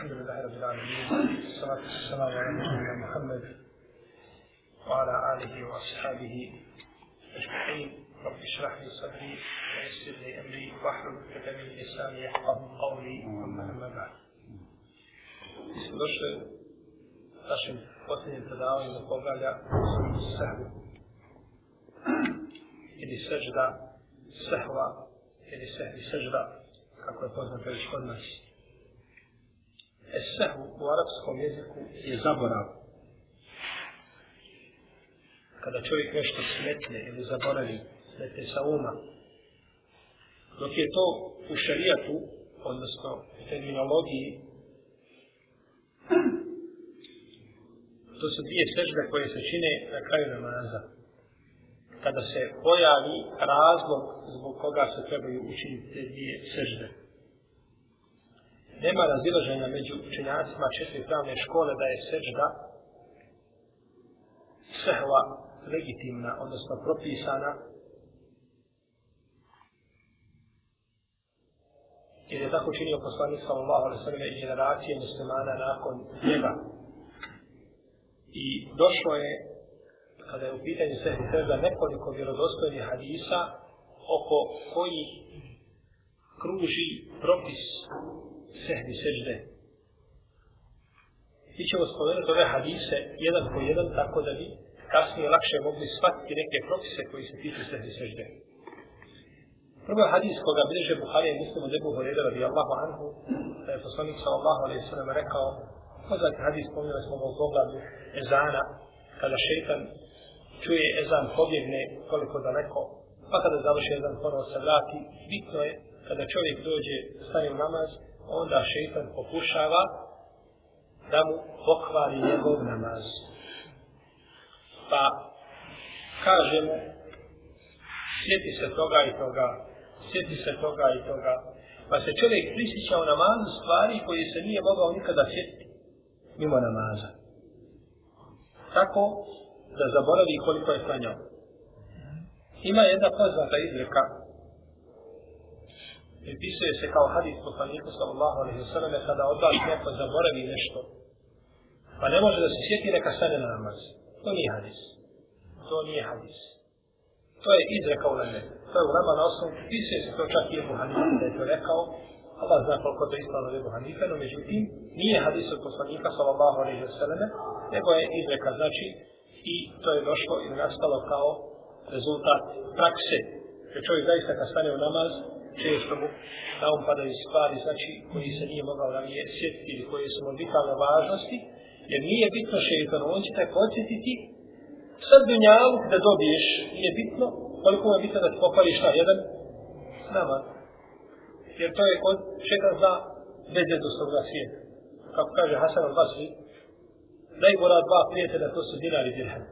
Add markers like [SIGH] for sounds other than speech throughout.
الحمد لله رب العالمين والصلاة والسلام على نبينا محمد وعلى آله وأصحابه أجمعين. رب اشرح لي صدري ويسر لي أمري واحلل عقدة من لساني يفقه قولي. أما بعد. Došli našim posljednjim predavanjem do poglavlja sehvu. Ili sežda sehva ili sehvi sežda kako je poznato već kod nas. Esehu u arapskom jeziku je zaborav. Kada čovjek nešto smetne ili zaboravi, smetne sa uma. Dok je to u šarijatu, odnosno u terminologiji, to su dvije sežbe koje se čine na kraju namaza. Kada se pojavi razlog zbog koga se trebaju učiniti te dvije sežbe nema razilaženja među učenjacima četiri pravne škole da je sežda sehva legitimna, odnosno propisana. Jer je tako činio poslanik sallallahu alaihi sallam i generacije muslimana nakon njega. I došlo je kada je u pitanju sehvi sežda nekoliko vjerodostojnih hadisa oko koji kruži propis sehvi sežde. Mi ćemo spomenuti ove hadise jedan po jedan tako da bi kasnije lakše mogli shvatiti neke propise koji se tiču sehvi sežde. Prvo hadis koga bliže Buharije muslimu debu Horeda radi Allahu anhu, da je poslanik sallallahu alaihi sallam rekao, poznat hadis spomenuli smo u pogledu ezana, kada šeitan čuje ezan pobjegne koliko daleko, pa kada završi ezan ponovo se vrati, bitno je kada čovjek dođe, stane u namaz, onda šeitan pokušava da mu pokvari njegov namaz. Pa kažemo, sjeti se toga i toga, sjeti se toga i toga, pa se čovjek prisjeća u namazu stvari koje se nije mogao nikada sjetiti mimo namaza. Tako da zaboravi koliko je klanjao. Ima jedna poznata izreka pripisuje se kao hadis poslaniku sallallahu alaihi wa sallam kada od vas neko zaboravi nešto. Pa ne može da se sjeti neka stane na namaz. To nije hadis. To nije hadis. To je izreka u leme. To je u lema na osnovu. Pripisuje se to čak i Ebu Hanifa da je to rekao. Allah zna koliko to ispravno Ebu Hanifa no međutim nije hadis od poslanika sallallahu alaihi wa sallam nego je izreka. Znači i to je došlo i nastalo kao rezultat prakse. Jer čovjek zaista kad stane u namaz često mu na um padaju stvari, znači, koji se nije mogao da nije sjetiti ili koje su mu vitalne važnosti, jer nije bitno šeitan, on će te podsjetiti sad dunjalu da dobiješ, nije bitno, koliko je bitno da ti popališ na jedan nama. Jer to je kod šeitan za bezjedostnog svijeta. Kako kaže Hasan al-Basri, najgora dva prijatelja, to su dinar i dirhem.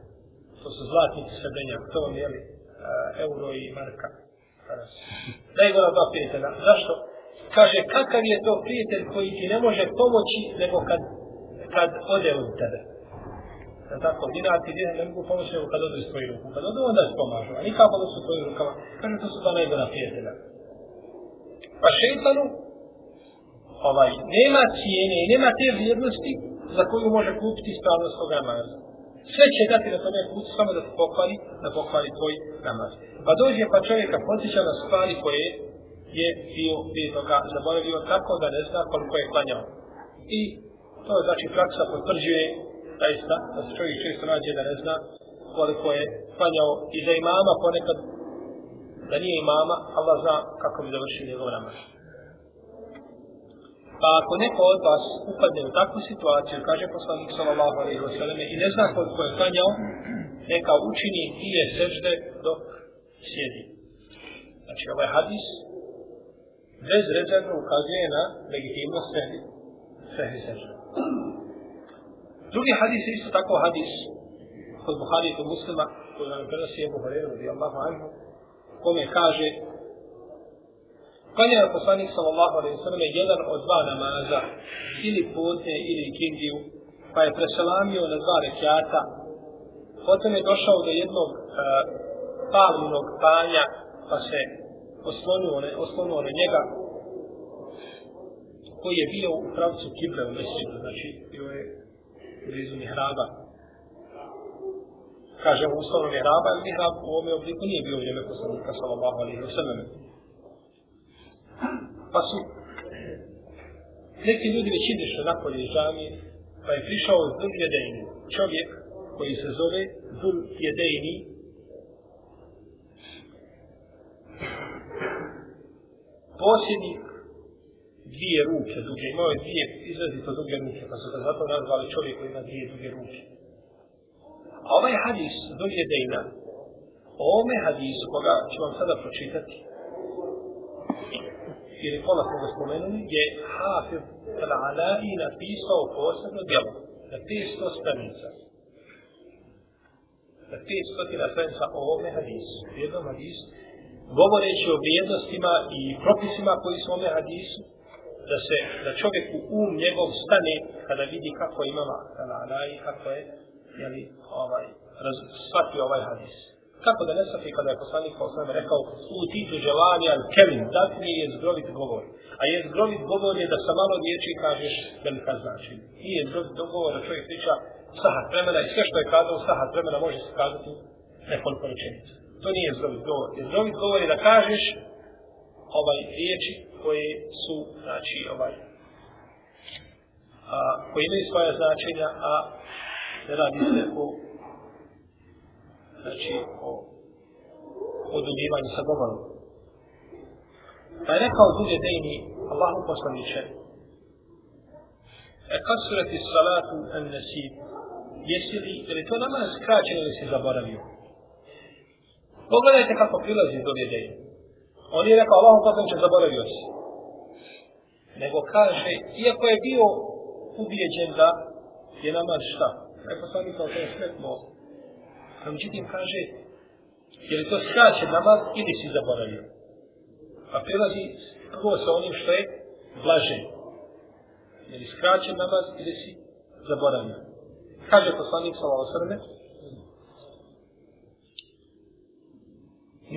To su zlatnici srebrnjak, to vam je euro i marka najgora dva prijatelja. Zašto? Kaže, kakav je to prijatelj koji ti ne može pomoći nego kad, kad ode od tebe. Da tako, dinar ti dinar ne mogu pomoći nego kad odu iz tvojih ruku. Kad odu, onda se pomažu. A nikako da su tvojim rukama. Kaže, to su dva najgora prijatelja. Pa šeitanu, ovaj, nema cijene i nema te vrijednosti za koju može kupiti ispravnost svoga namaza. Sve će dati na tome put samo da te pokvari, da pokvari tvoj namaz. Pa dođe pa čovjeka posjeća na stvari koje je bio prije toga zaboravio tako da ne zna koliko je klanjao. I to je znači praksa potvrđuje zaista da se čovjek često nađe da ne zna koliko je klanjao i da imama ponekad da nije imama, Allah zna kako bi završio njegov namaz. Pa ako neko od vas upadne u takvu situaciju, kaže poslanik sallallahu alaihi wa sallam, i ne zna koliko je klanjao, neka učini dvije sežde dok sjedi. Znači ovaj hadis bezrezervno ukazuje na legitimnost sehdi, sehdi sežde. Drugi hadis je isto tako hadis kod Buhari i kod muslima koji nam prenosi Ebu Horeru radijallahu anhu kome kaže Klanjao je poslanik sallallahu alaihi sallam jedan od dva namaza, ili podne, ili kindiju, pa je preselamio na dva rekiata, potom je došao do jednog e, palminog panja, pa se oslonuo, ne, oslonuo na njega, koji je bio u pravcu Kibre u Mesidu, znači bio je blizu Mihraba. Kaže, u uslovnom Mihraba, ali Mihrab u ovome obliku nije bio u vrijeme poslanika, sallallahu alaihi wa sallam. Pa su neki ljudi već izišli napolje iz džamije, pa je prišao Zul Jedejni, čovjek koji se zove Zul Jedejni, posjednik dvije ruke duge, imao je dvije izrazito duge ruke, pa su ga zato nazvali čovjek koji ima dvije duge ruke. A ovaj hadis, Zul Jedejna, o ovome hadisu, koga ću vam sada pročitati, ili pola smo ga spomenuli, je Hafiz al-Alai napisao posebno djelo na 500 stranica. Na 500 stranica o ovome hadisu. Jednom hadisu, govoreći o vrijednostima i propisima koji su u ovome hadisu, da se, da čovjek u um njegov stane kada vidi kako ima al-Alai, kako je, jeli, ovaj, raz, shvatio ovaj hadis. Kako da ne safi kada je poslanik kao sam rekao u titu dželani al kelim, dat je zgrovit govor. A je zgrovit govor je da sa malo riječi kažeš velika znači. I je zgrovit govor da čovjek priča sahat vremena i sve što je kazao sahat vremena može se kazati nekoliko rečenica. To nije zgrovit govor. Je zgrovit govor je da kažeš ovaj riječi koje su, znači, ovaj, a, koji imaju svoje značenja, a ne radi se o znači o oduljivanju sa govorom. Pa je rekao druge dejni Allahu poslaniče e kasurati salatu en nasib, jesi li, je li to nama skraćen ili si zaboravio? Pogledajte kako prilazi druge dejni. On je rekao Allahu poslaniče zaboravio si. Nego kaže, iako je bio ubijeđen da je namaz šta? Rekao sam mi kao to je smetno A međutim kaže, je li to skraćen namaz ili si zaboravio? Pa prilazi prvo sa onim što je blaže. Je li skraćen namaz ili si zaboravio? Kaže poslanik sa ovo srme,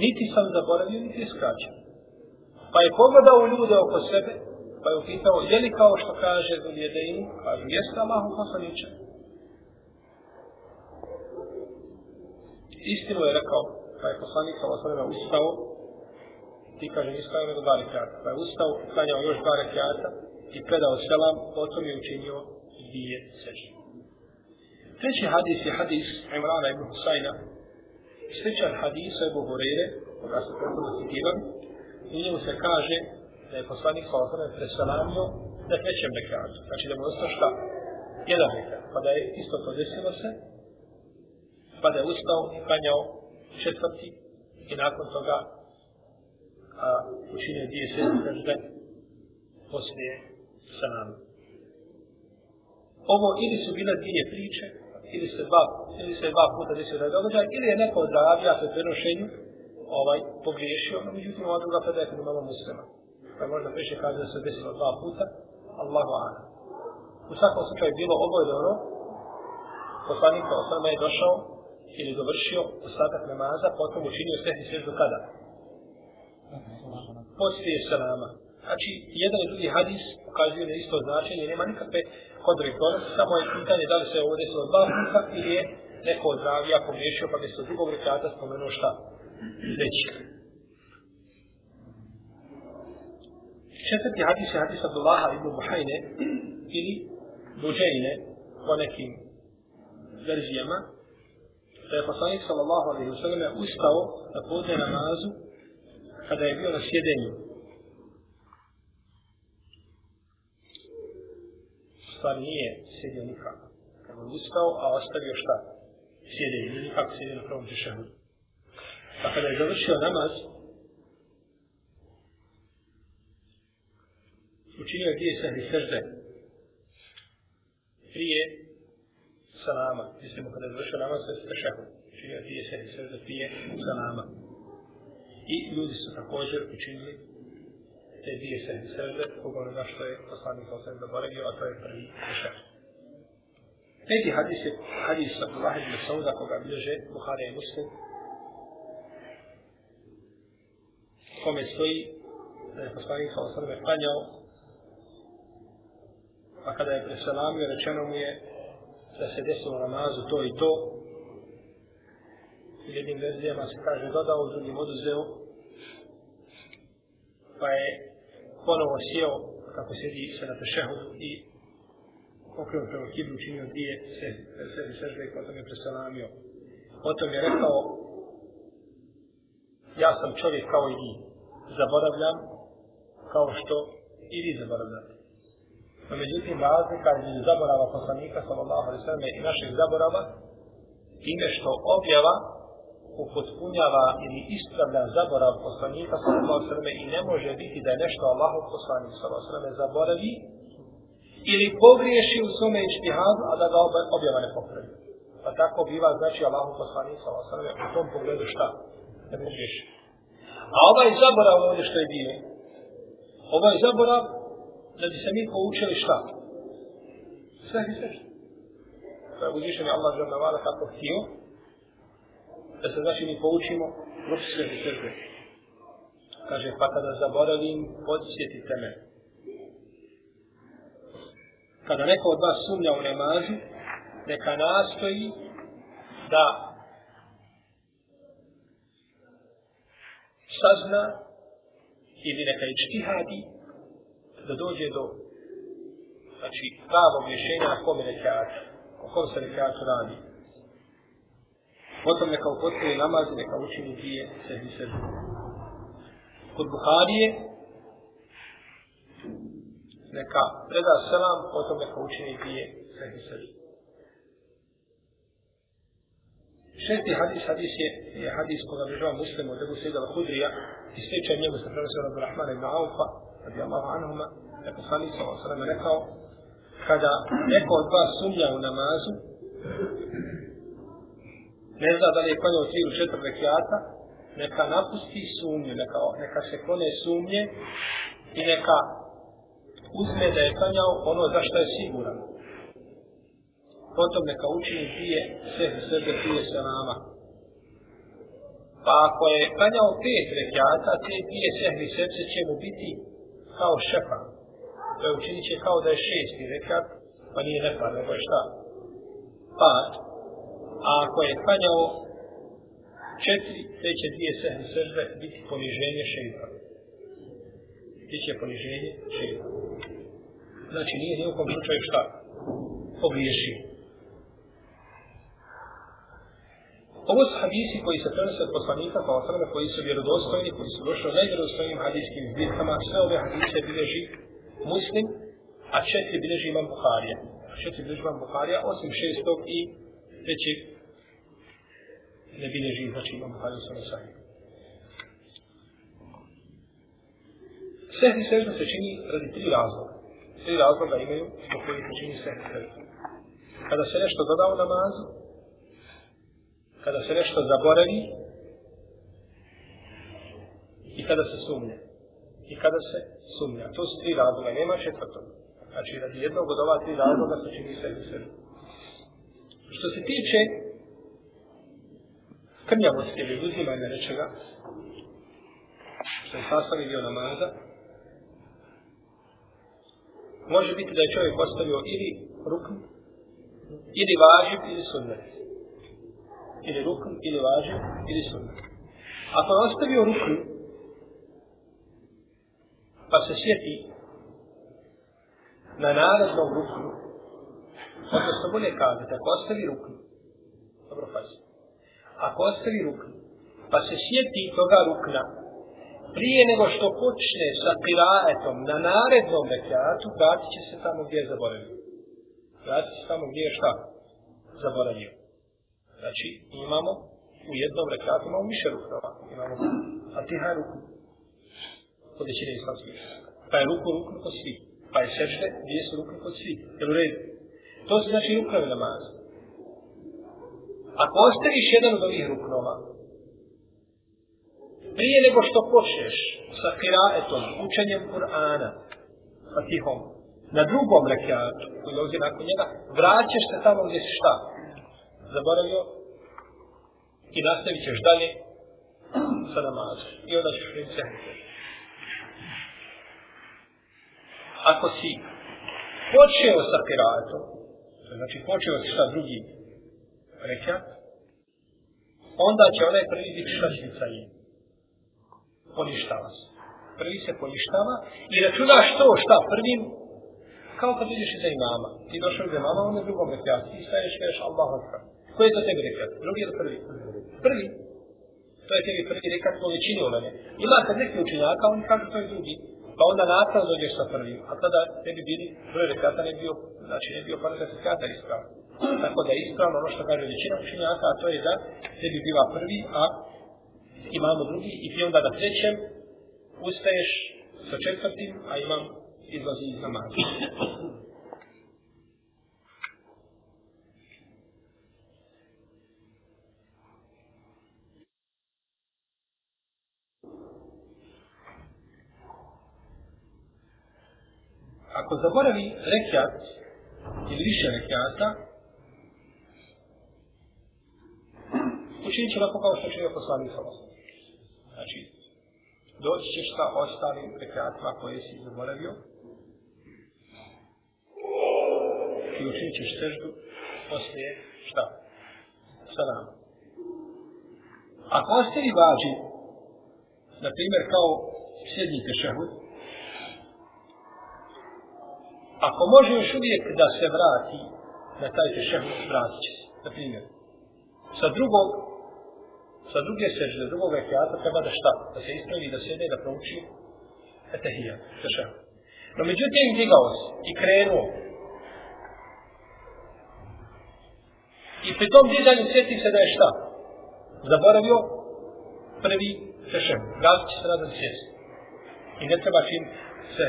niti sam zaboravio, niti je skraćen. Pa je pogledao ljude oko sebe, pa je upitao, je li kao što kaže Zuljedeinu, kažu, jeste Allahu poslaniče? Istinu je rekao, pa je poslanik sa osvrame ustao, ti kaže, niskao nego dva rekiata, pa je ustao, klanjao još dva rekiata i predao selam, potom je učinio dvije sežde. Treći hadis je hadis Imrana ibn Husayna, sličan hadis Ebu Hureyre, koga se prethodno citiram, i njemu se kaže da je poslanik sa osvrame preselamio na trećem rekiatu, znači da mu ostao šta? Jedan rekiat, pa da je isto to desilo se, pa da je ustao i klanjao četvrti i nakon toga a, učinio dvije sežde poslije sa nama. Ovo ili su bile dvije priče, ili se dva, ili se dva puta desio da je događaj, ili je neko od ravija sa prenošenju ovaj, pogriješio, no međutim ova druga predaje kod imamo muslima. Pa možda priše kaže da se desilo dva puta, Allahu ana. U svakom slučaju bilo oboje dobro, ono, poslanik sa osama je došao ili dovršio ostatak namaza, potom učinio sehni sježdu kada? Poslije salama. Znači, jedan i drugi hadis ukazuje na isto značenje, nema nikakve kontradiktornosti, samo je pitanje da li se ovo desilo dva puta ili je neko pa od ravija pogriješio pa mjesto drugog rekata spomenuo šta? Treći. Četvrti hadis je hadis Abdullaha ibn Buhajne ili Buđejne po nekim verzijama, da je poslanik sallallahu alaihi wa sallam ustao na podne namazu kada je bio na sjedenju. Stvar nije sjedio nikako. Kada je ustao, a ostavio šta? Sjedenje, nije nikako sjedio na prvom tešehu. A kada je završio namaz, učinio je dvije sehni sežde prije salama. Mislimo kada je završio namaz sa tešehud. Činio dvije sehni sežde prije salama. I ljudi su također učinili te dvije sehni sežde pogledno na što je poslanik sa osam zaboravio, a to je prvi tešehud. Peti hadis je hadis Abdullah ibn Sauda koga bilježe Buhara i Muslim. Kome stoji da je poslanik sa osam klanjao pa kada je preselamio, rečeno mu je da se desilo namazu to i to. U jednim verzijama se kaže dodao, u drugim oduzeo. Pa je ponovo sjeo, kako sedi se na tešehu i okrenuo prema kiblu, učinio dvije sebi sežbe i potom pa je presalamio. Potom je rekao, ja sam čovjek kao i vi, zaboravljam kao što i vi zaboravljate. No, međutim, razlika između zaborava poslanika, sallallahu alaihi sallam, i našeg zaborava, time što objava upotpunjava ili ispravlja zaborav poslanika, sallallahu alaihi sallam, i ne može biti da je nešto Allahu poslanik, sallallahu alaihi sallam, zaboravi, ili pogriješi u svome ištihadu, a da ga objava ne popravi. Pa tako biva, znači, Allahu poslanik, sallallahu alaihi sallam, u tom pogledu šta? Ne pogriješi. A ovaj zaborav ovdje što je bio, ovaj zaborav da bi se mi poučili šta? Sve i sve. To uzvišen je Allah žena vala kako htio, da se znači mi poučimo rupi sve i sve. Kaže, pa kada zaboravim, podsjetite me. Kada neko od vas sumnja u namazu, neka nastoji da sazna ili neka ičtihadi da dođe do znači pravog rješenja na kome rekiatu, o kom se rekiatu radi. Potom neka upotpuni namaz i neka učini dvije sebi sebi. Kod Buharije neka preda selam, potom neka učini dvije sebi sebi. Šesti hadis, hadis je, je hadis koga država muslimu od Ebu Sejda Hudrija i sličan njemu se prenosio od Rahmana ibn Aufa, radi Allahu anhuma, je poslanik sa osallam rekao, kada neko od vas sumnja u namazu, ne zna da li je klanjao tri ili četiri rekiata, neka napusti sumnju, neka, neka se klone sumnje i neka uzme da je klanjao ono za što je siguran. Potom neka učini dvije sve sebe prije se nama. Pa ako je klanjao pet rekiata, te dvije sehvi srce će mu biti kao šefa. To je učinit će kao da je šesti rekat, pa nije nepar, nego je šta? Pad. A ako je klanjao četiri, te će dvije sehne srce biti poniženje šefa. Biće poniženje šefa. Znači nije nijekom slučaju šta? Pogriješio. Ovo su hadisi koji se prenose od poslanika pa osrame koji su vjerodostojni, koji su došli u najvjerodostojnim hadijskim zbirkama. Sve ove hadise bilježi muslim, a četiri bilježi imam Buharija. Četiri bilježi imam Buharija, osim šestog i trećeg ne bilježi, znači imam Buharija sa Nesahim. Sehni sežda se čini radi tri razloga. Tri razloga imaju zbog kojih se čini sehni sežda. Kada se nešto doda u namazu, kada se nešto zaboravi i kada se sumnja. I kada se sumnja. To su tri razloga, nema četvrtog. Znači, radi jednog od ova tri razloga se čini sve u sebi. Što se tiče krnjavosti ili uzimanja nečega, što je sastavni dio namaza, može biti da je čovjek postavio ili rukn, ili važib, ili sunnet ili rukn, ili važiv, ili sunnet. Ako je ostavio rukn, pa se sjeti na narednom ruknu, odnosno bolje kazati, ako ostavi ruknu, dobro pazi, ako ostavi ruknu, pa se sjeti toga rukna, prije nego što počne sa piraetom na narednom rekiatu, vratit će se tamo gdje je zaboravio. Vratit će se tamo gdje je šta? Zaboravio. Znači, imamo u jednom rekatu, imamo više rukava. Imamo Fatiha je ruknu. Kod većine islamskih. Pa je ruku ruknu kod svih. Pa je sežde, dvije su ruknu kod svih. Jel u redu? To se znači ruknovi namaza. Ako ostaviš jedan od ovih ruknova, prije nego što počneš sa kiraetom, učenjem Kur'ana, Fatihom, na drugom rekiatu, koji dolazi nakon njega, vraćaš se tamo gdje si šta? Zaboravio i nastavit ćeš dalje sa namazom. I onda ćeš vidjeti sehnu. Ako si počeo sa kiratom, znači počeo sa drugim drugi rekat, onda će onaj prvi biti šta će sa njim. Poništava se. Prvi se poništava i računaš to šta prvim, kao kad vidiš iza imama. Ti došao iza imama, on je drugom rekat. Ti staješ, kažeš Allah akbar. Koji je to tebi rekat? Drugi ili prvi? Prvi. To je tebi prvi rekat po većini uleme. Ima kad neki učinjaka, oni kažu to je drugi. Pa onda nastavno dođeš sa prvim. A tada ne bi bili, prvi rekata ne bio, znači ne bio prvi rekata ispravno. Tako da je ispravno ono što kaže većina učinjaka, a to je da tebi biva prvi, a imamo drugi. I ti onda da trećem ustaješ sa četvrtim, a imam izlazi iz namaza. Ako zaboravi rekiat ili više rekiata, učinit će lako kao što će joj poslani sa Znači, doći ćeš sa ostalim rekiatima koje si zaboravio i učinit ćeš seždu poslije šta? Salam. Ako ostavi vađi, na primjer kao sjednite tešehud, Ako može još uvijek da se vrati na taj tešem, vratit će se. Na primjer, sa drugog, sa druge sežde, drugog rekiata treba da šta? Da se ispravi, da sede i da prouči etahija, tešem. No međutim, digao se i krenuo. I pri tom dizanju sjeti se da je šta? Zaboravio prvi tešem. Vratit će se nazad sjesti. I ne treba čim se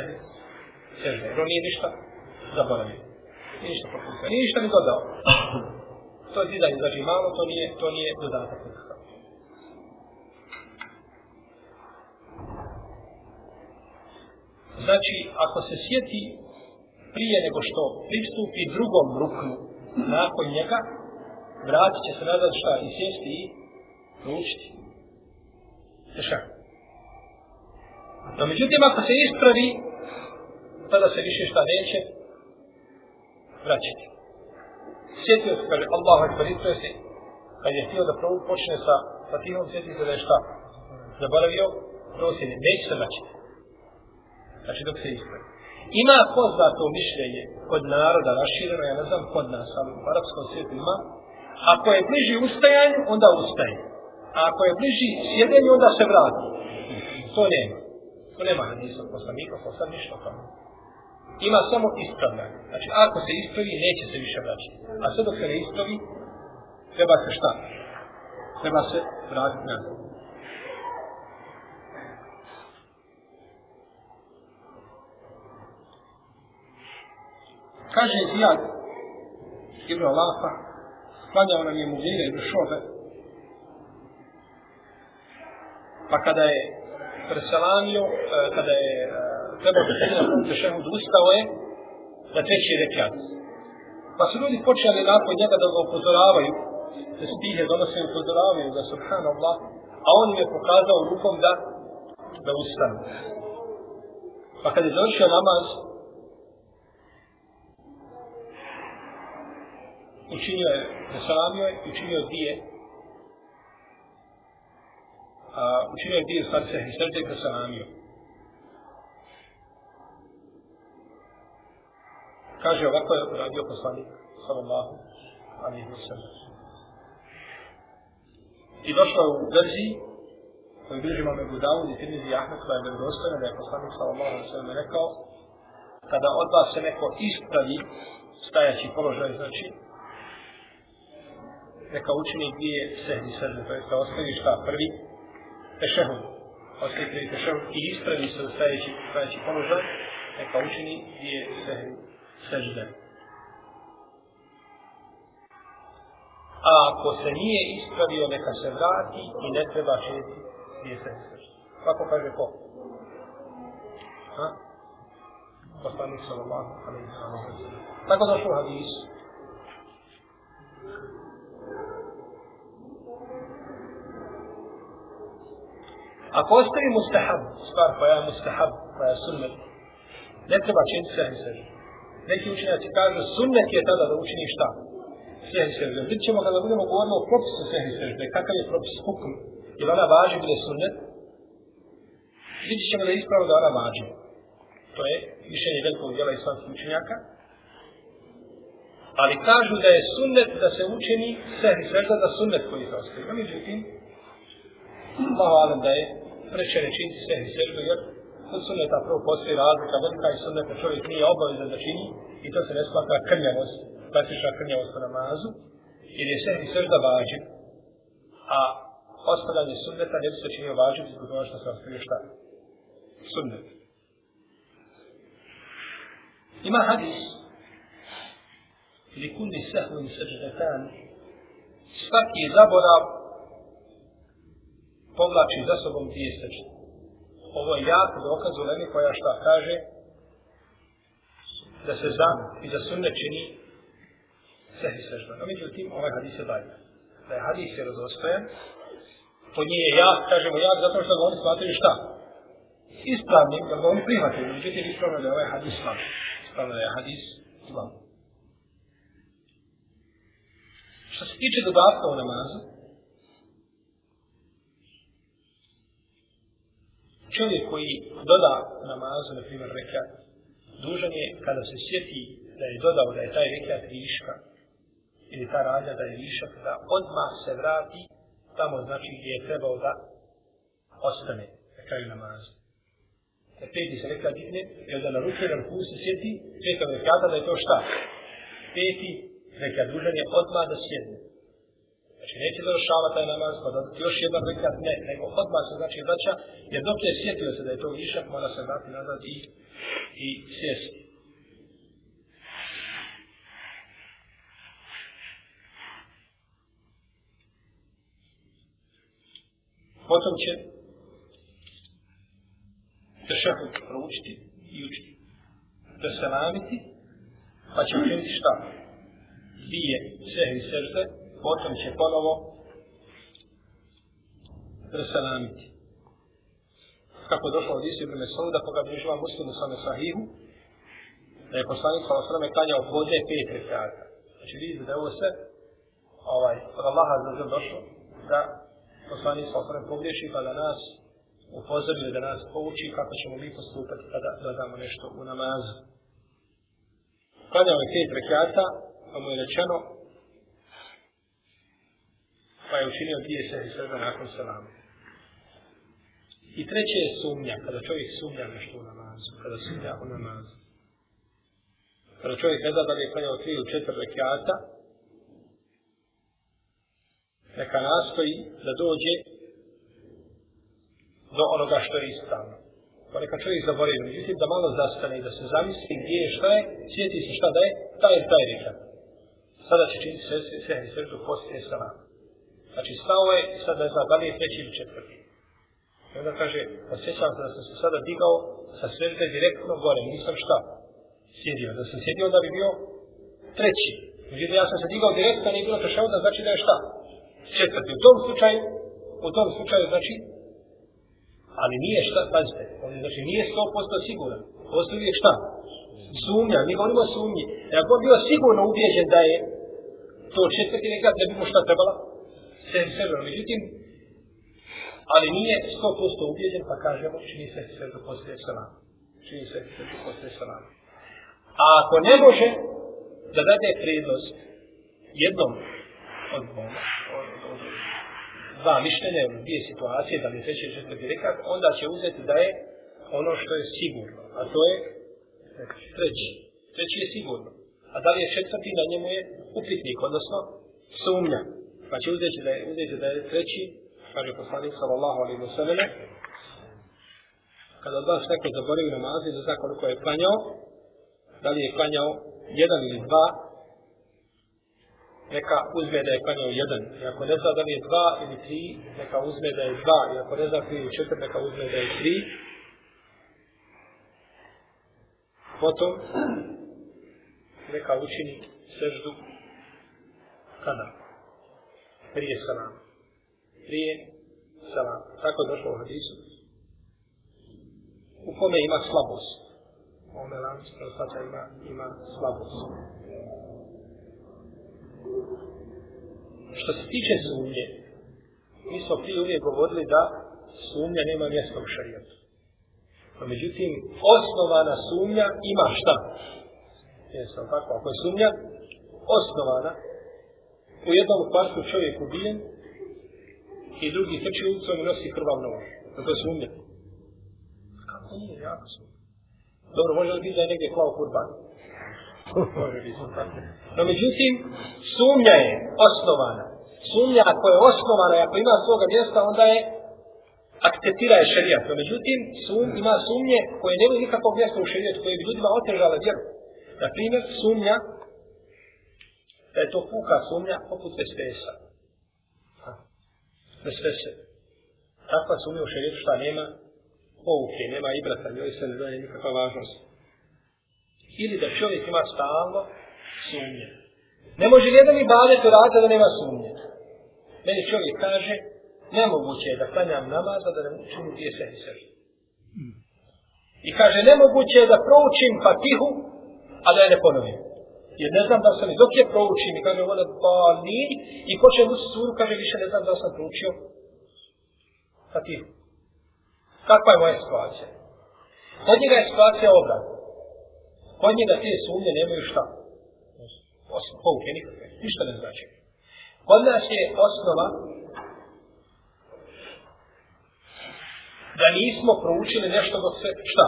sežde. Jer on nije ništa zaboravio. Nije ništa propustio. Nije ništa ni dodao. To je dizajn, znači malo, to nije, to nije dodatak nikakav. Znači, ako se sjeti prije nego što pristupi drugom ruknu nakon njega, vratit će se nazad šta i sjesti i naučiti. Teša. No, međutim, ako se ispravi tada se više šta neće vraćati. Sjetio se, kaže, Allah akbar, to je se, kad je htio da prvo počne sa Fatihom, sjetio se da je šta? Zaboravio, prosjede, neće se vraćati. Znači, dok se ispravi. Ima poznato mišljenje kod naroda rašireno, ja ne znam kod nas, ali u arapskom svijetu ima, ako je bliži ustajanju, onda ustaje. A ako je bliži sjedenju, onda se vrati. To nema. To nema hadisa poslanika, posla ništa tamo ima samo ispravljanje. Znači, ako se ispravi, neće se više vraćati. A sve dok se ne ispravi, treba se šta? Treba se vratiti nazad. Kaže Zijad Ibn Alafa, sklanjao nam je Mugire Ibn Šobe, pa kada je preselamio, e, kada je e, treba da se na tešehud ustao je na treći rekiat. Pa su ljudi počeli nakon njega da ga upozoravaju, da stihe donose i upozoravaju da subhanallah, a on im je pokazao rukom da da ustanu. Pa kad je završio namaz, učinio je, zasalamio je, učinio dvije, a, učinio je dvije sarce i srde i Kaže ovako je uradio poslanik sallallahu alaihi wa sallam. I došlo je u verziji koju bližimo me Budavud i Tirmizi Ahmed koja je vjerodostojna da je poslanik sallallahu alaihi wa sallam rekao kada od vas se neko ispravi stajaći položaj znači neka učini dvije sehni srde to je da ostavi šta prvi tešehud ostavi prvi tešehud i ispravi se u stajaći, stajaći položaj neka učini dvije sehni sežde. A ako se nije ispravio, neka se vrati i ne treba činiti mjesec sežde. Kako kaže ko? Ha? Poslanik sallallahu alaihi sallam. Tako došlo u hadisu. Ako ostavi mustahab, stvar koja je mustahab, koja je sunnet, ne treba činiti sežde sežde Neki učenjaci kažu, sunnet je tada da učini šta? Sehri sežde. Vidjet ćemo kada budemo govorili o propisu sehri sežde, kakav je propis hukm, jer ona važi bude sunnet, vidjet ćemo da je ispravno da ona važi. To je mišljenje velikog djela islamskih učenjaka. Ali kažu da je sunnet da se učini sehri sežda za sunnet koji se ostaje. No, međutim, Allahu da je preče rečiniti sehri seždu, jer kod sunneta prvo postoji razlika, velika i sunneta čovjek nije obavezan da čini i to se ne smatra krnjavost, klasična krnjavost po namazu, jer je sehri sežda vađiv, a ostavljanje sunneta ne bi se činio vađiv zbog toga što se ostavio šta? Sunnet. Ima hadis li kulli sehvin seždetan svaki zaborav povlači za sobom dvije sežde. Ovo je jak dokaz u Lemi koja šta kaže da se za i za sunne čini sehvi sežda. No, međutim, ovaj hadis je dalje. Da je hadis je razostojen, to nije jak, kažemo jak, zato što ga oni smatruju šta? Ispravnim, da ga oni prihvatili. Međutim, ispravno da je ovaj hadis slab. Ispravno da je hadis slab. Što se tiče dodatka u namazu, čovjek koji doda namazu, na primjer rekat, dužan je kada se sjeti da je dodao da je taj rekat viška, ili ta radnja da je višak, da odmah se vrati tamo znači gdje je trebao da ostane na kraju namazu. Da peti se rekat digne, i onda na ruke na ruku se sjeti, peta rekata da je to šta? Peti rekat dužan je odmah da sjedne. Znači neće završava taj namaz, pa da još jedan rekat ne, nego odmah se znači vraća, jer dok je sjetio se da je to višak, mora se vrati nazad i, i sjesti. Potom će tešehud proučiti i učiti. Da se namiti, pa će učiniti šta? Dvije sehvi sežde, potom će ponovo preselamiti. Kako je došlo od Isi Ibn Mesuda, koga bi živa muslimu sa Mesahihu, da je poslanik sa osrame klanjao podne pet rekata. Znači vidite da je ovo sve ovaj, od Allaha za zem došlo, da poslanik sa osrame pogriješi pa da nas upozorio da nas pouči kako ćemo mi postupati pa kada dodamo nešto u namazu. Klanjao je pet rekata, pa mu je rečeno pa je učinio dvije sehvi srda nakon salama. I treće je sumnja, kada čovjek sumnja nešto u namazu, kada sumnja u namazu. Kada čovjek ne zna da li je klanjao tri ili četiri rekiata, neka nastoji da dođe do onoga što je ispravno. Pa neka čovjek zaboravi, međutim da malo zastane i da se zamisli gdje je, šta je, sjeti se šta da je, taj je taj rekiat. Sada će činiti sve, sve, sve, sve, sve, poslije salama. Znači, stao je, sad ne zna, da li je treći ili četvrti. I onda kaže, osjećam se da sam se sada digao sa svežde direktno gore, nisam šta sjedio. Da sam sjedio, da bi bio treći. Međutim, ja sam se digao direktno, nije bilo tešao, da znači da je šta? Četvrti. U tom slučaju, u tom slučaju znači, ali nije šta, pazite, on znači nije 100% siguran. Postoji uvijek šta? Sumnja, mi govorimo sumnji. E ako bio sigurno ubijeđen da je to četvrti nekad, ne bi mu šta trebala? Sem sebe, međutim, ali nije 100% ubijeđen, pa kažemo, čini se sve do poslije salama. Čini se sve do poslije salama. A ako ne može da dade prednost jednom od dvoma, od, od, dva mišljenja ili dvije situacije, da li je treći žetve direkat, onda će uzeti da je ono što je sigurno. A to je treći. Treći je sigurno. A da li je četvrti, na njemu je upitnik, odnosno sumnja. Znači uzeti da je, uzeti da je treći, kaže poslanik sallallahu alaihi wa sallam, kada od vas neko zaboravi namazi, ne zna koliko je klanjao, da li je klanjao jedan ili dva, neka uzme da je klanjao jedan. I ako ne zna da li je dva ili tri, neka uzme da je dva. I ako ne zna tri ili četiri, neka uzme da je tri. Potom, neka učini seždu kada? Prije salama. Prije salama. Tako je došlo u hadisu. U kome ima slabost. U ome lancu prostata ima, ima slabost. Što se tiče sumnje, mi smo prije uvijek govorili da sumnja nema mjesta u šarijetu. No, međutim, osnovana sumnja ima šta? Jesam tako, ako je sumnja osnovana, u jednom kvartu čovjek ubijen i drugi trči ulicom i nosi krvav nož. To je sumnja. Kako nije, jako sumnja. Dobro, može li biti da je negdje klao kurban? No, međutim, sumnja je osnovana. Sumnja ako je osnovana i ako ima svoga mjesta, onda je akceptira je šerijat. No, međutim, sum, ima sumnje koje nemaju nikakvog mjesta u šerijetu, koje bi ljudima otežale vjeru. Na primjer, sumnja, da je to puka sumnja poput vespesa. Vespese. Takva sumnja u šerijetu šta nema pouke, nema i brata, njoj se ne daje nikakva važnost. Ili da čovjek ima stalno sumnje. Ne može jedan i badet raditi da nema sumnje. Meni čovjek kaže, nemoguće je da klanjam namaza da ne učim gdje se i sežu. I kaže, nemoguće je da proučim fatihu, a da je ne ponovim. Jer ne znam da sam i dok je proučim i kaže, vole, bali, i počnem u suru, kaže, više ne znam da sam proučio fatihu. Kakva je moja situacija? Kod njega je situacija obrat. Kod njega te sumnje nemaju šta. Osim pouke nikakve. Ništa ne znači. Kod nas je osnova da nismo proučili nešto dok se, šta?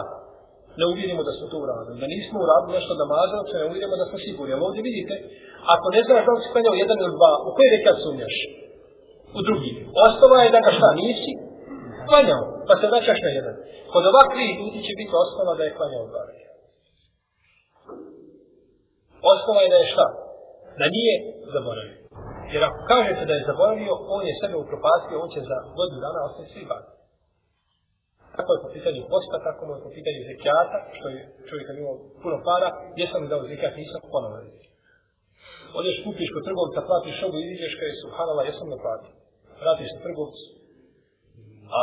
Ne uvjerimo da smo to uradili. Da nismo uradili nešto da mazamo, se ne uvjerimo da smo sigurni. Ali ovdje vidite, ako ne znaš da li si klanjao jedan ili dva, u koji rekat sumnjaš? U drugi. Osnova je da ga šta nisi? Klanjao. Pa se vraćaš na jedan. Kod ovakvih ljudi će biti osnova da je klanjao dva rekat. Osnova je da je šta? Da nije zaboravio. Jer ako kažete da je zaboravio, on je sebe upropastio, on će za godinu dana ostati svi bati. Tako je po pitanju posta, tako je po pitanju zekijata, što je čovjek imao puno para, jesam li dao zekijat, nisam ponovno zekijat. Odeš kupiš kod trgovca, platiš i iziđeš kada je subhanala, jesam da platio. Vratiš se trgovcu, a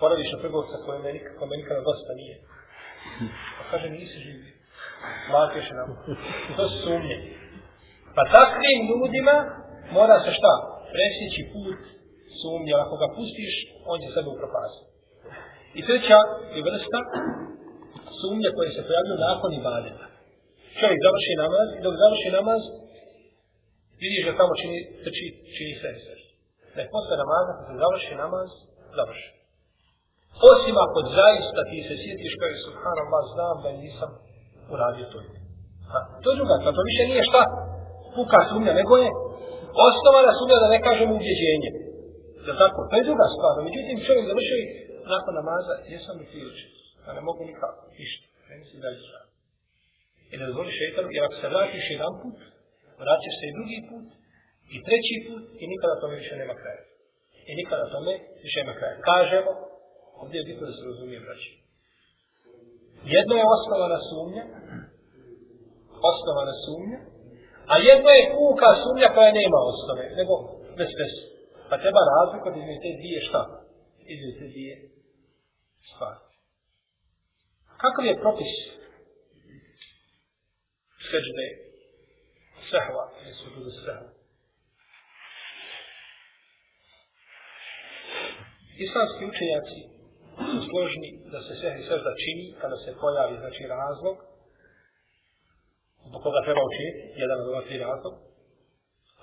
poradiš na trgovca koje me nikako, me nikada dosta nije. Pa kaže, nisi živi. Platiš nam. To su sumnje. Pa takvim ljudima mora se šta? Presjeći put sumnje, ako ga pustiš, on će sebe upropasiti. I treća je vrsta sumnje koje se pojavljuju nakon ibadeta. Čovjek završi namaz i dok završi namaz, vidiš da tamo čini, trči, čini se sve. Da je posle namaza, kad se završi namaz, završi. Osim ako zaista ti se sjetiš kao je subhanallah, znam da nisam uradio to. Ha, to je druga, to više nije šta puka sumnja, nego je osnovana sumnja da ne kažemo ubjeđenje. Da tako, to je druga stvar. Međutim, čovjek završi nakon namaza, jesam li ključ? A ne mogu nikako, ništa. Ne mislim da je zrak. I ne dozvoli šeitanu, jer ako se vratiš jedan put, vraćaš se i drugi put, i treći put, i nikada tome više nema kraja. I nikada tome više nema kraja. Kažemo, ovdje je bitno da se razumije vraći. Jedno je osnovana sumnja, osnovana sumnja, a jedno je kuka sumnja koja nema osnove, nego bez bez. Pa treba razliku između te dvije šta? Između te dvije stvar. Kakav je propis sežde sehva, ili su budu sehva? Islamski učenjaci su složni da se sehvi sežda čini kada se pojavi znači razlog zbog koga treba učiniti, jedan od ova tri razlog,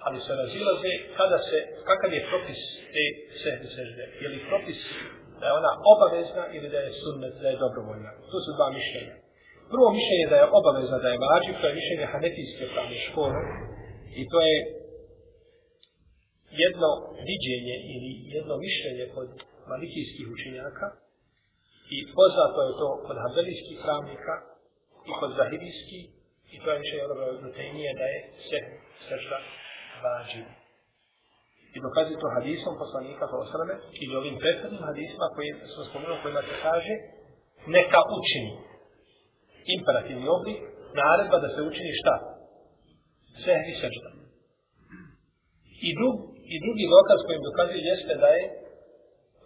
ali se razilaze kada se, kakav je propis te sehvi sežde. Je li propis da je ona obavezna ili da je sunnet, da je dobrovoljna. To su dva mišljenja. Prvo mišljenje da je obavezna, da je vađiv, to je mišljenje hanetijske pravne škole. I to je jedno viđenje ili jedno mišljenje kod malikijskih učenjaka i poznato je to kod hanbelijskih pravnika i kod zahirijskih I to je mišljenje ono da je se sežda vađiv. I dokazuje to hadisom poslanika sa osrame ili ovim prethodnim hadisima koji smo spomenuli kojima se kaže neka učini imperativni oblik naredba da se učini šta? Sehvi sežda. I, drug, I drugi dokaz kojim dokazuje jeste da je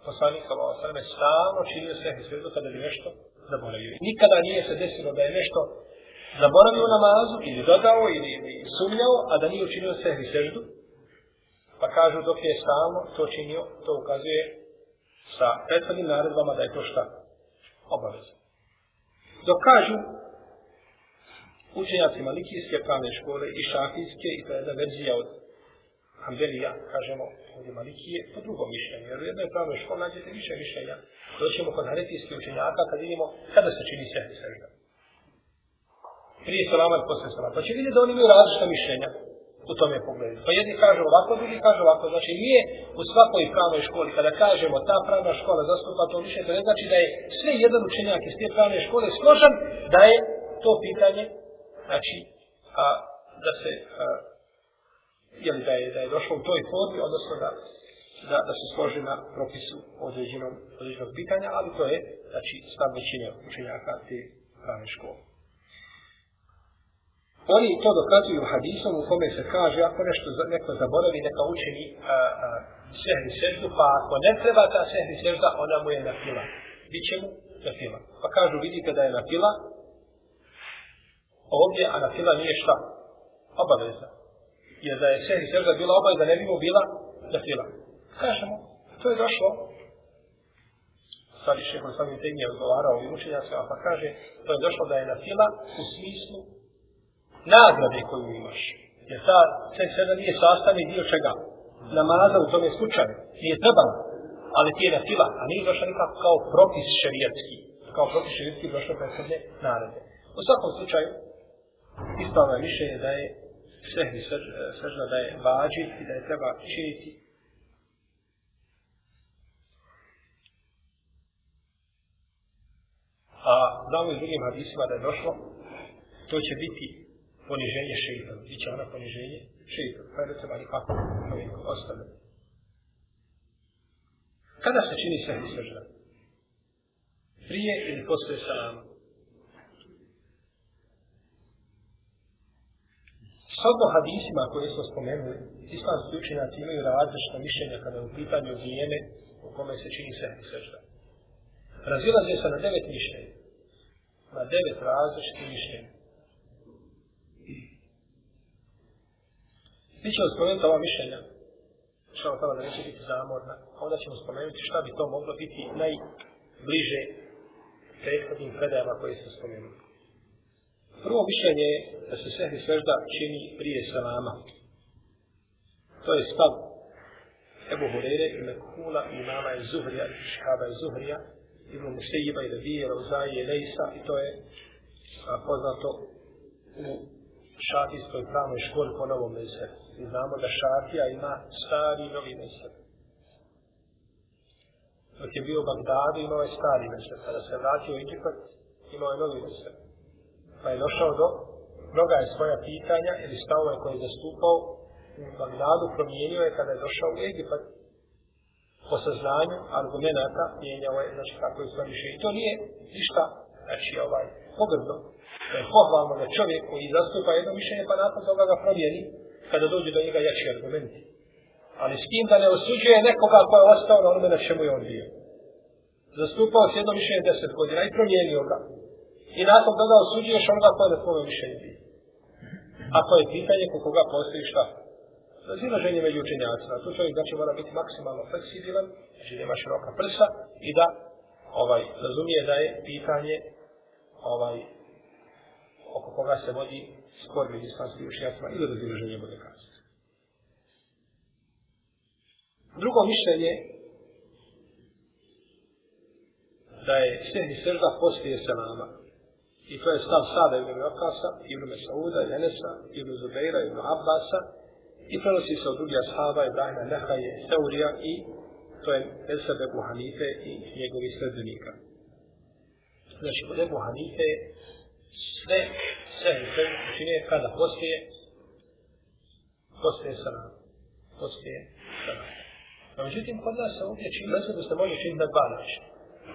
poslanik sa osrame stalno činio sehvi sežda kada bi nešto zaboravio. Nikada nije se desilo da je nešto zaboravio namazu ili dodao ili, ili sumnjao, a da nije učinio sehvi seždu. Pa kažu dok je stalno to činio, to ukazuje sa prethodnim naredbama da je to šta? Obavezno. Dok kažu učenjaci malikijske pravne škole i šafijske, i to je jedna verzija od Hanbelija, kažemo, ovdje Malikije, po drugom mišljenju. Jer u jednoj pravnoj školi nađete više mišljenja. Doćemo kod hanetijskih učenjaka kad vidimo kada se čini sehni sežda. Prije salama i posle salama. Pa će vidjeti da oni imaju različita mišljenja u tome pogledu. Pa jedni kažu ovako, drugi kažu ovako. Znači nije u svakoj pravnoj školi, kada kažemo ta pravna škola zastupa to mišljenje, to ne znači da je sve jedan učenjak iz te pravne škole složan da je to pitanje, znači, a, da se a, jeli da je, da je došlo u toj formi, odnosno da, da, da se složi na propisu određenom, određenog pitanja, ali to je, znači, stav većine učenjaka te pravne škole. Oni to dokazuju hadisom u kome se kaže, ako nešto neko zaboravi, neka učini a, a, sehri seždu, pa ako ne treba ta sehni sežda, ona mu je na fila. Biće mu na fila. Pa kažu, vidite da je na fila, ovdje, a na fila nije šta? Obaveza jer da je sehni sežda bila obaveza, da ne bi mu bila da fila. Kažemo, to je došlo. Sad je koji sam im odgovarao i učenja se, pa kaže, to je došlo da je na fila u smislu nagrade koju imaš. Jer ta sehri sežda nije sastavni dio čega? Namaza u tome slučaju. Nije trebala, ali ti je nasila, a nije došla nikako kao propis šerijetski. Kao propis šerijetski došlo predsedne narede. U svakom slučaju, ispravno je mišljenje da je sehni sežda da je vađi i da je treba činiti. A znamo iz drugim hadisima da je došlo, to će biti poniženje šeitan. Biće ona poniženje šeitan. Pa je da treba nikako čovjek ostaviti. Kada se čini sehni sežda? Prije ili posle salama? Shodno hadisima koje smo spomenuli, islamski učenjaci imaju različite mišljenja kada je u pitanju vrijeme u kome se čini sehni sežda. Razilaze se na devet mišljenja. Na devet različitih mišljenja. Mi ćemo spomenuti ova mišljenja, što vam tamo da neće biti zamorna, a onda ćemo spomenuti šta bi to moglo biti najbliže prethodnim predajama koje smo spomenuli. Prvo mišljenje je da se sehvi svežda čini prije salama. To je stav Ebu Hureyre i Mekula i imama je Zuhrija i Škaba je Zuhrija Ibn Musejiba i Levije, Rauzaje i Lejsa i to je poznato u šafijskoj pravnoj školi po novom mezhebu. I znamo da šatija ima stari i novi mezheb. Dok je bio u Bagdadu imao je stari mezheb. Kada se vratio u Egipat imao je novi mezheb. pa je došao do mnoga je svoja pitanja ili stavove koje je zastupao u Bagdadu promijenio je kada je došao u Egipat po saznanju argumenta mijenjao je znači kako je svoje i to nije ništa znači ovaj pogrdno to je pohvalno da čovjek koji zastupa jedno mišljenje pa nakon toga ga promijeni kada dođe do njega jači argumenti ali s tim da ne osuđuje nekoga ko je ostao na onome na čemu je on bio zastupao s jedno mišljenje deset godina i promijenio ga I nakon toga osuđuješ onoga koje je na tvojom mišljenju bio. Ako je pitanje ko koga postoji šta? Razilaženje među učenjacima. Tu čovjek znači mora biti maksimalno fleksibilan, znači ima široka prsa i da ovaj razumije da je pitanje ovaj oko koga se vodi spor među islamskim učenjacima ili razilaženje bude kazati. Drugo mišljenje da je sehni sržda poslije selama. I to je stav Sada ibn Vakasa, ibn Mesauda, Jenesa, ibn Zubeira, ibn Abbasa. I prenosi se od drugih ashaba, Ibrahima Nehaje, Seurija i to je Esad Ebu Hanife i njegovi sredbenika. Znači, znači kod Ebu Hanife sve, sve, sve čine kada poslije, poslije sana, poslije sana. a međutim, kod nas se ovdje čini, da se može činiti na dva načina.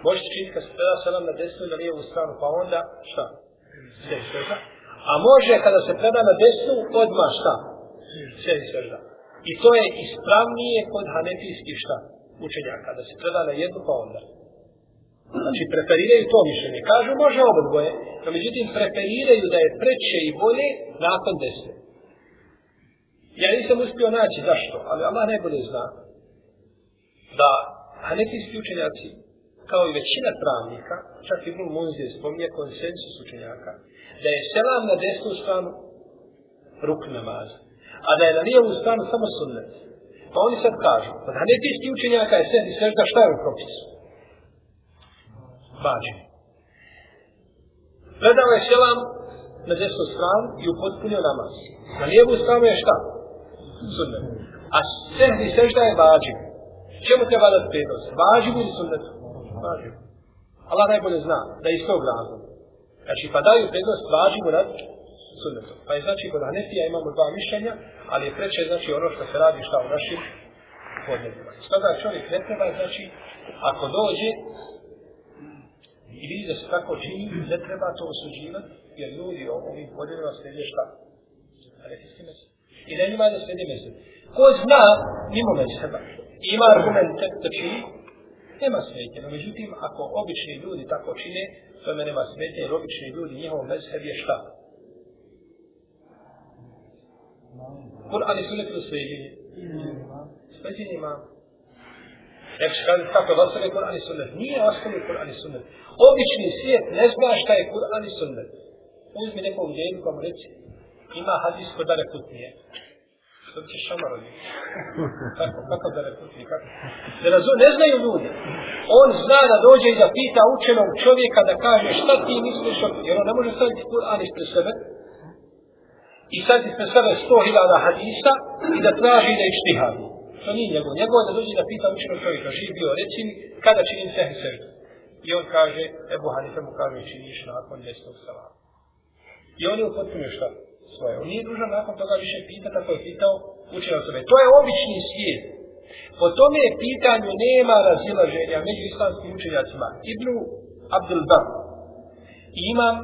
Možete činiti kad se preda selam na desnu ili na lijevu stranu, pa onda šta? Sjedi svežda. A može kada se preda na desnu, odmah šta? Sjedi svežda. I to je ispravnije kod hanefijskih šta? Učenjaka. Da se preda na jednu, pa onda. Znači, preferiraju to mišljenje. Kažu, može oba dvoje, no međutim, preferiraju da je preče i bolje nakon desne. Ja nisam uspio naći zašto, ali Allah najbolje zna da hanefijski učenjaci, kao i većina pravnika, čak i Ibn Munzir spominje konsensus učenjaka, da je selam na desnu stranu ruk namaza, a da je na lijevu stranu samo sunnet. Pa oni sad kažu, od hanefijski učenjaka je sedi sežda šta je u propisu? Vađe. Predao je selam na desnu stranu i upotpunio namaz. Na lijevu stranu je šta? Sunnet. A sehni sežda je vađe. Čemu treba da prednost? Vađe ili sunnet? Vađe. Allah najbolje zna da je iz tog razloga. Znači, pa daju prednost vađe nad sunnetom. Pa je znači, kod Hanefija imamo dva mišljenja, ali je preče, znači, ono što se radi šta u našim podnebima. Stoga čovjek ne treba, znači, ako dođe i vidi da se tako čini, ne treba to osuđivati, jer ljudi o ovim podnebima slijede šta? Hanefijski mesec. I da njima da slijede mesec. Ko zna, mimo meseba, ima argumente da čini, nema smetje. No, međutim, ako obični ljudi tako čine, to me nema smetje, jer obični ljudi, njihov mezheb je šta? Kur'an i sunet u sveđenje? Sveđenje imam. Nek se kaže kako je ostane Kur'an i sunnet. Nije ostane Kur'an i sunnet. Obični svijet ne zna šta je Kur'an i sunnet. Uzmi nekog djedu pa mu reci, ima hadis kod dare kutnije. Što bi će šamar od Kako, kako dare kutnije? Kako? Ne, razum, ne znaju ljudi. On zna da dođe i da pita učenog čovjeka da kaže šta ti misliš o... Jer on ne može staviti Kur'an ispred sebe, i sad ispred sebe sto hiljada hadisa i da traži da ištihadi. To nije njegov. Njegov da dođe da pita učenog čovjeka, živ bio, reci mi, kada činim sehi seždu? I on kaže, Ebu Hanife mu kaže, činiš nakon desnog salama. I on je upotpunio šta? Svoje. On nije dužan nakon toga više pita kako je pitao učenog sebe. To je obični svijet. Po tome pitanju nema razilaženja među islamskim učenjacima. Ibnu Abdul Bar. I imam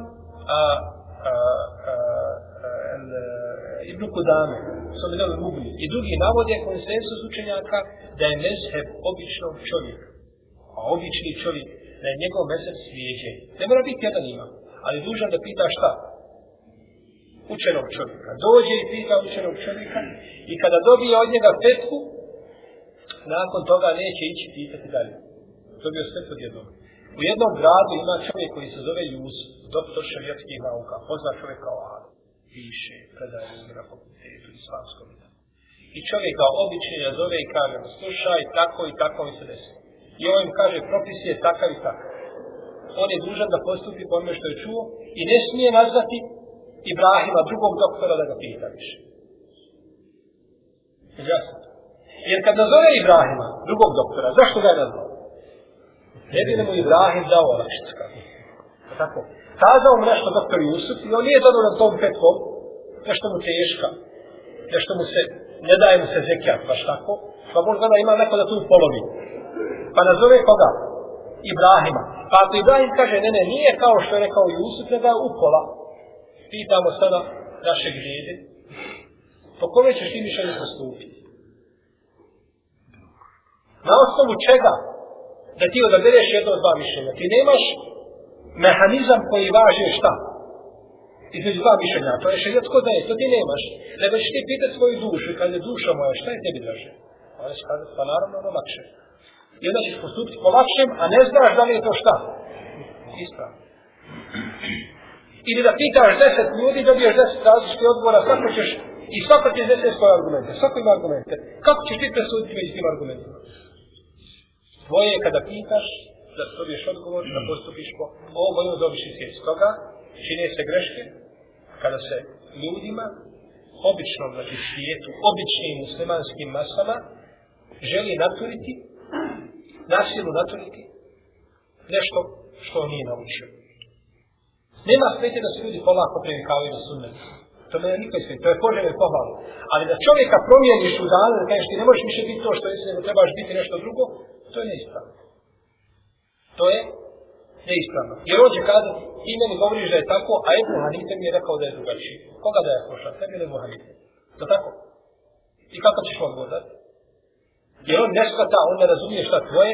a, a, a, Um, Ibn Kudame, Sominal Mugli i drugi navode konsensus učenjaka da je mezheb običnog čovjeka. A obični čovjek, da je njegov mezheb svijeđe. Ne mora biti jedan ima, ali dužan da pita šta? Učenog čovjeka. Dođe i pita učenog čovjeka i kada dobije od njega petku, nakon toga neće ići pitati dalje. Dobio sve pod jednog. U jednom gradu ima čovjek koji se zove Jus, doktor šarijatskih nauka, poznat čovjek kao Adam piše, predaje na fakultetu islamskom. I čovjek kao obični nazove i kaže, slušaj, tako i tako mi se desilo. I on im kaže, propis je takav i takav. On je dužan da postupi po što je čuo i ne smije nazvati Ibrahima, drugog doktora, da ga pita više. Jasno. Jer kad nazove Ibrahima, drugog doktora, zašto ga je nazvao? Ne bi mu Ibrahim dao olakšicu. Pa tako kazao mu nešto doktor Jusuf i on nije zadovoljan tom petkom, nešto mu teška, nešto mu se, ne daje mu se zekijat, baš tako, pa možda da ima neko da tu polovi. Pa nazove koga? Ibrahima. Pa ako Ibrahim kaže, ne, ne, nije kao što je rekao Jusuf, ne da je upola. Pitamo sada našeg djede, po kome ćeš ti mišljenje postupiti? Na osnovu čega? Da ti odabereš jedno od dva mišljenja. Ti nemaš mehanizam koji važe šta? Između dva mišljenja, to je šarijetsko da je, to ti nemaš. Nego ćeš ti pitati svoju dušu i kad duša moja, šta je tebi draže? Ona će kazati, pa naravno ono lakše. I onda ćeš postupiti po lakšem, a ne znaš da li je to šta? Ispravno. Ili da pitaš deset ljudi, dobiješ deset različitih odgovora, svako ćeš, i svako će deset svoje argumente, svako ima argumente. Kako ćeš ti presuditi među tim argumentima? Tvoje je kada pitaš, da dobiješ odgovor, da postupiš po ovo dobiš i svijet. Stoga čine se greške kada se ljudima, običnom znači svijetu, običnim muslimanskim masama, želi naturiti, nasilu naturiti, nešto što on nije naučio. Nema smetje da se ljudi polako privikavaju na sunnet. To ne je nikoj svijet, to je poželje pohvalno. Ali da čovjeka promijeniš u danu, da kažeš ti ne možeš više biti to što jesi, nego trebaš biti nešto drugo, to je neispravno. To je neispravno. Jer on će kazati, ti meni govoriš da je tako, a Ebu Hanife mi je rekao da je drugačiji. Koga da je sluša? Tebi ili Ebu Hanife? To tako? I kako ćeš odgovor dati? Jer on ne shvata, on ne razumije šta tvoje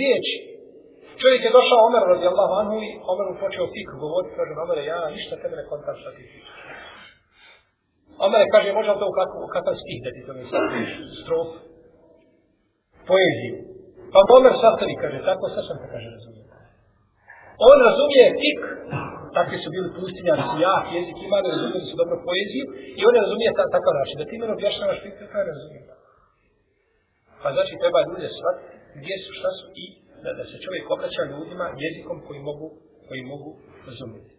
riječi. Čovjek je došao Omer radijallahu anhu i Omer mu počeo fik govoriti, kaže Omer, ja ništa tebe ne kontam šta ti fik. Omer kaže, može li to u kakav, u kakav stih da ti to ne strof? Poeziju. Pa Omer sastavi, kaže, tako sve sam te kaže razumije. On razumije tik, takvi su bili pustinjani, su jak jezik imali, razumijeli su dobro poeziju i on razumije ta, takav način. Da ti mene objašnjavaš fik, to je razumije. Pa znači treba ljude shvatiti gdje su, šta su i da, da se čovjek obraća ljudima jezikom koji mogu, koji mogu razumjeti.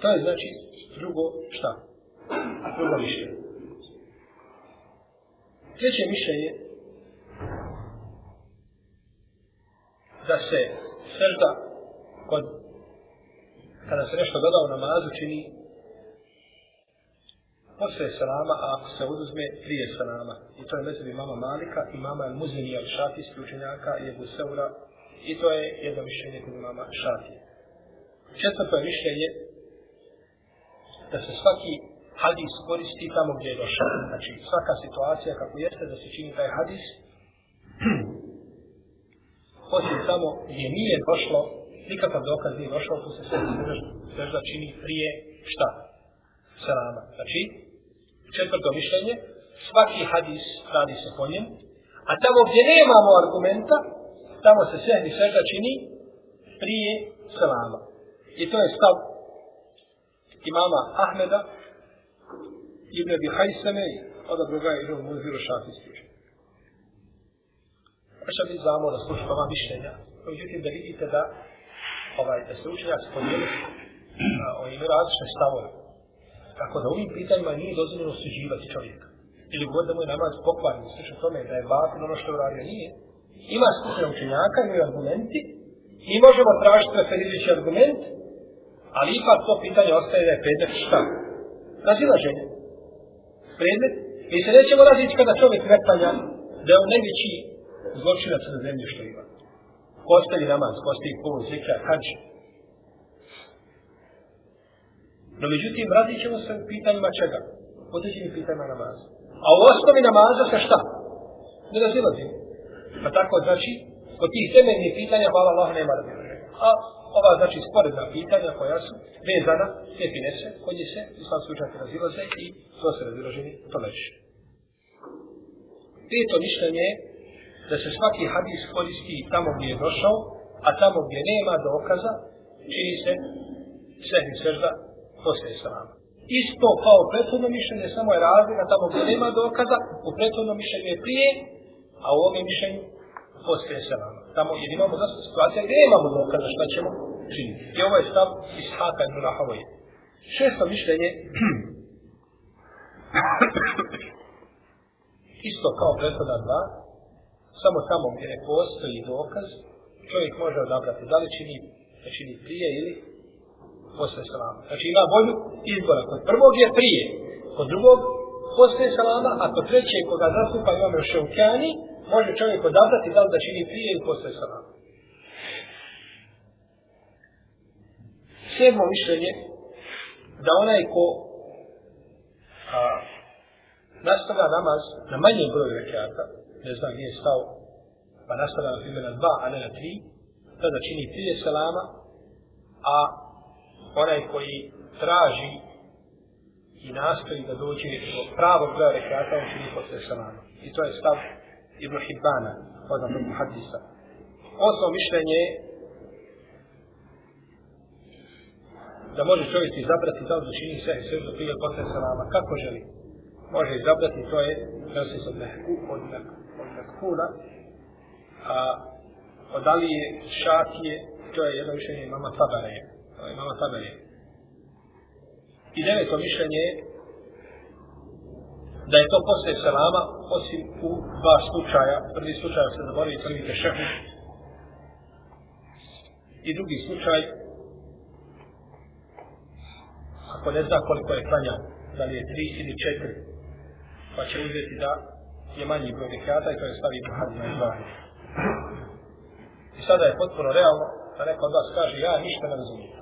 To je znači drugo šta? Drugo mišljenje. Treće mišljenje da se srda kod kada se nešto doda u namazu čini posle salama, a ako se oduzme prije salama. I to je mezebi mama Malika i mama Muzini od šafijskih učenjaka i Ebu Seura. I to je jedno mišljenje kod mama šafije. Četvrto je mišljenje da se svaki hadis koristi tamo gdje je došao. Znači svaka situacija kako jeste da se čini taj hadis osim tamo gdje nije došlo nikakav dokaz nije došao, tu se sežda čini prije šta? Salama. Znači, četvrto mišljenje, svaki hadis radi se po njem, a tamo gdje nemamo argumenta, tamo se sehni sežda čini prije salama. I to je stav imama Ahmeda, Ibn Abi Hajseme, od druga je Ibn Muziru Šafijski. Pa što mi znamo da slušamo ova mišljenja, međutim da vidite da ovaj, da se učenjaci spodijeli, oni imaju različne stavove. Tako da ovim pitanjima nije dozvoljeno suđivati čovjeka. Ili god da mu je namaz pokvarni, slično tome, da je batin ono što je uradio, nije. Ima skupina učenjaka, imaju argumenti, i možemo tražiti referirajući argument, ali ipak to pitanje ostaje da je predmet šta? Razilaženje. Predmet. Mi se nećemo različiti kada čovjek ne panja da je on najveći zločinac na zemlji što ima ko ostavi namaz, ko ostavi pol, zikra, hađ. No međutim, vratit ćemo se u pitanjima čega? Određenim pitanjima namaza. A u osnovi namaza se šta? Ne razilazim. Pa tako znači, kod tih temeljnih pitanja, hvala Allah, nema razilaženja. A ova znači sporedna pitanja koja su vezana, te finese, kod je se, u sam slučaju razilaze i to se razilaženi to leži. Peto mišljenje je da se svaki hadis koristi tamo gdje je došao, a tamo gdje nema dokaza, čini se sehni sežda poslije salama. Isto kao prethodno mišljenje, samo je razlika tamo gdje nema dokaza, u prethodnom mišljenju je prije, a u ovom mišljenju poslije salama. Tamo jer imamo zasta situacija gdje imamo dokaza šta ćemo činiti. I ovo je stav iz Haka ibn Rahavoje. Šesto mišljenje, [CLEARS THROAT] isto kao prethodna dva, samo tamo gdje ne postoji dokaz, čovjek može odabrati da li čini, da čini prije ili posle salama. Znači ima volju izbora. Kod prvog je prije, kod drugog posle salama, a kod trećeg koga zastupa imamo još šeukjani, može čovjek odabrati da li da čini prije ili posle salama. Sedmo mišljenje, da onaj ko a, nastavlja namaz na manjem broju rekiata, ne zna gdje je stao, pa nastavlja na primjer na dva, a ne na tri, tada čini prije selama, a onaj koji traži i nastoji da dođe do pravog broja rekata, on čini posle selama. I to je stav Ibn Hibbana, poznat od hadisa. Osnovo mišljenje je da može čovjek izabrati da li čini sve sve do prije posle selama, kako želi. Može izabrati, to je, da se od mehku, od mehku kuna, a od Alije Šafije, to je jedno mišljenje mama Tabare. To je mama Tabare. I deveto mišljenje je da je to posle selama, osim u dva slučaja. Prvi slučaj se zaboravi prvi tešehu. I drugi slučaj, ako ne zna koliko je klanja, da li je tri ili četiri, pa će uzeti da je manji broj rekiata i to je stavi hadis na izvahir. I sada je potpuno realno da neko od vas kaže ja ništa ne razumijem.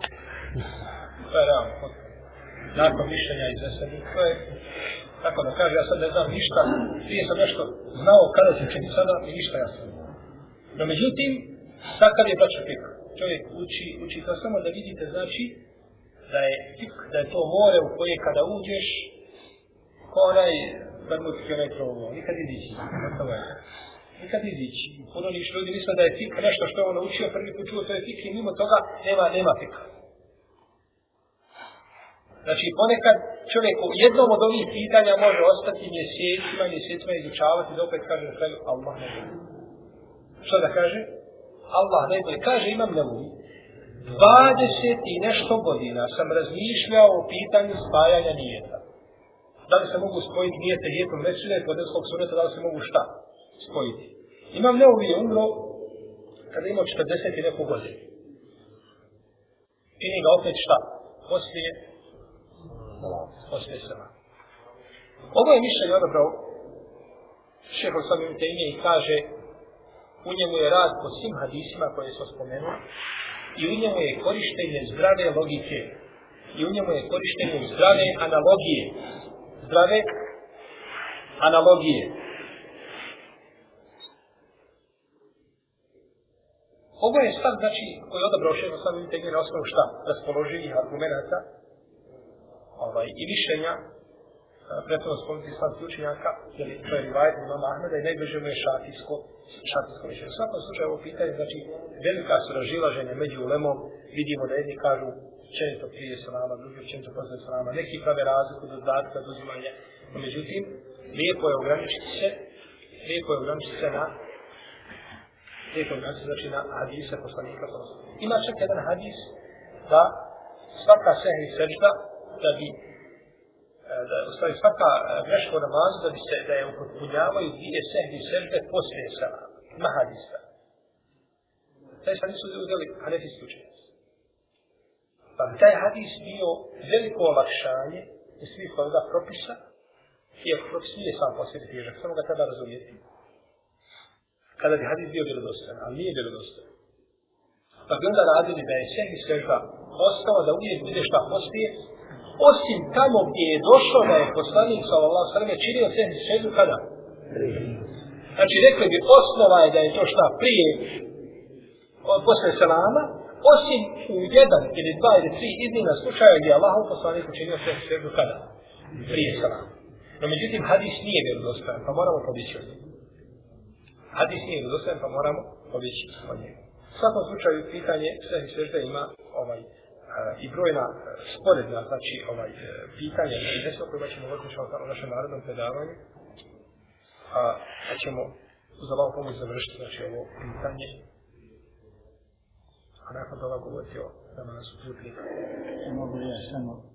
To je realno potpuno. Nakon mišljenja izneseni, to je tako da kaže ja sad ne znam ništa, prije sam nešto znao kada se čini sada i ništa ja sam. No međutim, Takav je braćo fik. Čovjek uči, uči to samo da vidite, znači, da je fik, da je to more u koje kada uđeš, ko onaj bermudski onaj provo, nikad izići. Nikad izići. Puno niš ljudi misle da je fik nešto što on naučio, prvi put čuo to je fik i mimo toga nema, nema fika. Znači, ponekad čovjek u jednom od ovih pitanja može ostati mjesecima, mjesecima izučavati, da opet kaže na kraju Allah ne zna. Što da kaže? Allah ne bude. Kaže, imam na uvi. 20 i nešto godina sam razmišljao o pitanju spajanja nijeta. Da li se mogu spojiti nijete lijekom večine, kod neslog suneta, da li se mogu šta spojiti. Imam Neovi je umro kada imao 40 i neku godinu. Čini ga opet šta? Poslije poslije sama. Ovo je mišljenje odabrao šeho samim tejnije i kaže u njemu je rad po svim hadisima koje smo spomenuli i u njemu je korištenje zdrave logike i u njemu je korištenje zdrave analogije zdrave analogije Ovo je stav, znači, koji je odabrao šeho samim tejnije na osnovu šta? Raspoloživih argumenta ovaj, i mišljenja prethodno spomenuti islamski učenjaka, jer to je rivajet imama Ahmeda i najbliže mu je šafijsko, šafijsko mišljenje. U svakom slučaju ovo pitanje, znači, velika su ražilaženja među ulemom, vidimo da jedni kažu često prije salama, drugi općenito posle salama, neki prave razliku do dodatka, do uzimanja. No, međutim, lijepo je ograničiti se, lijepo je ograničiti se na lijepo je ograničiti znači na hadise poslanika. Ima čak jedan hadis da svaka sehni sežda da bi e, da u stvari svaka e, greška u namazu da bi se da je upotpunjavaju dvije sehni sežde poslije salama. Ima hadisa. Taj hadis su uzeli hanefijski učenje. Pa bi taj hadis bio veliko olakšanje u svih ovoga propisa, iako propis nije sam po sebi težak, samo ga treba razumijeti. Kada bi hadis bio vjerodostan, ali nije vjerodostan. Pa bi onda radili da je sehni sežda ostao da uvijek bude šta poslije, osim tamo gdje je došao da je poslanik sa Allah sveme činio sehni seždu kada? Znači rekli bi osnova je da je to šta prije posle selama, osim u jedan ili dva ili tri iznimna slučaja gdje Allah poslanik učinio sve seždu kada? Prije salam. No međutim hadis nije vjerodostojan, pa moramo pobići od njega. Hadis nije vjerodostojan, pa moramo pobići od njega. U svakom slučaju pitanje sehni sežde ima ovaj e, i brojna e, sporedna, znači, ovaj, e, pitanja i nešto kojima ćemo voditi o našem narodnom predavanju, a da ćemo za Allah pomoć završiti, znači, ovo pitanje, nakon toga govoriti o namazu putnika. Mogu ja samo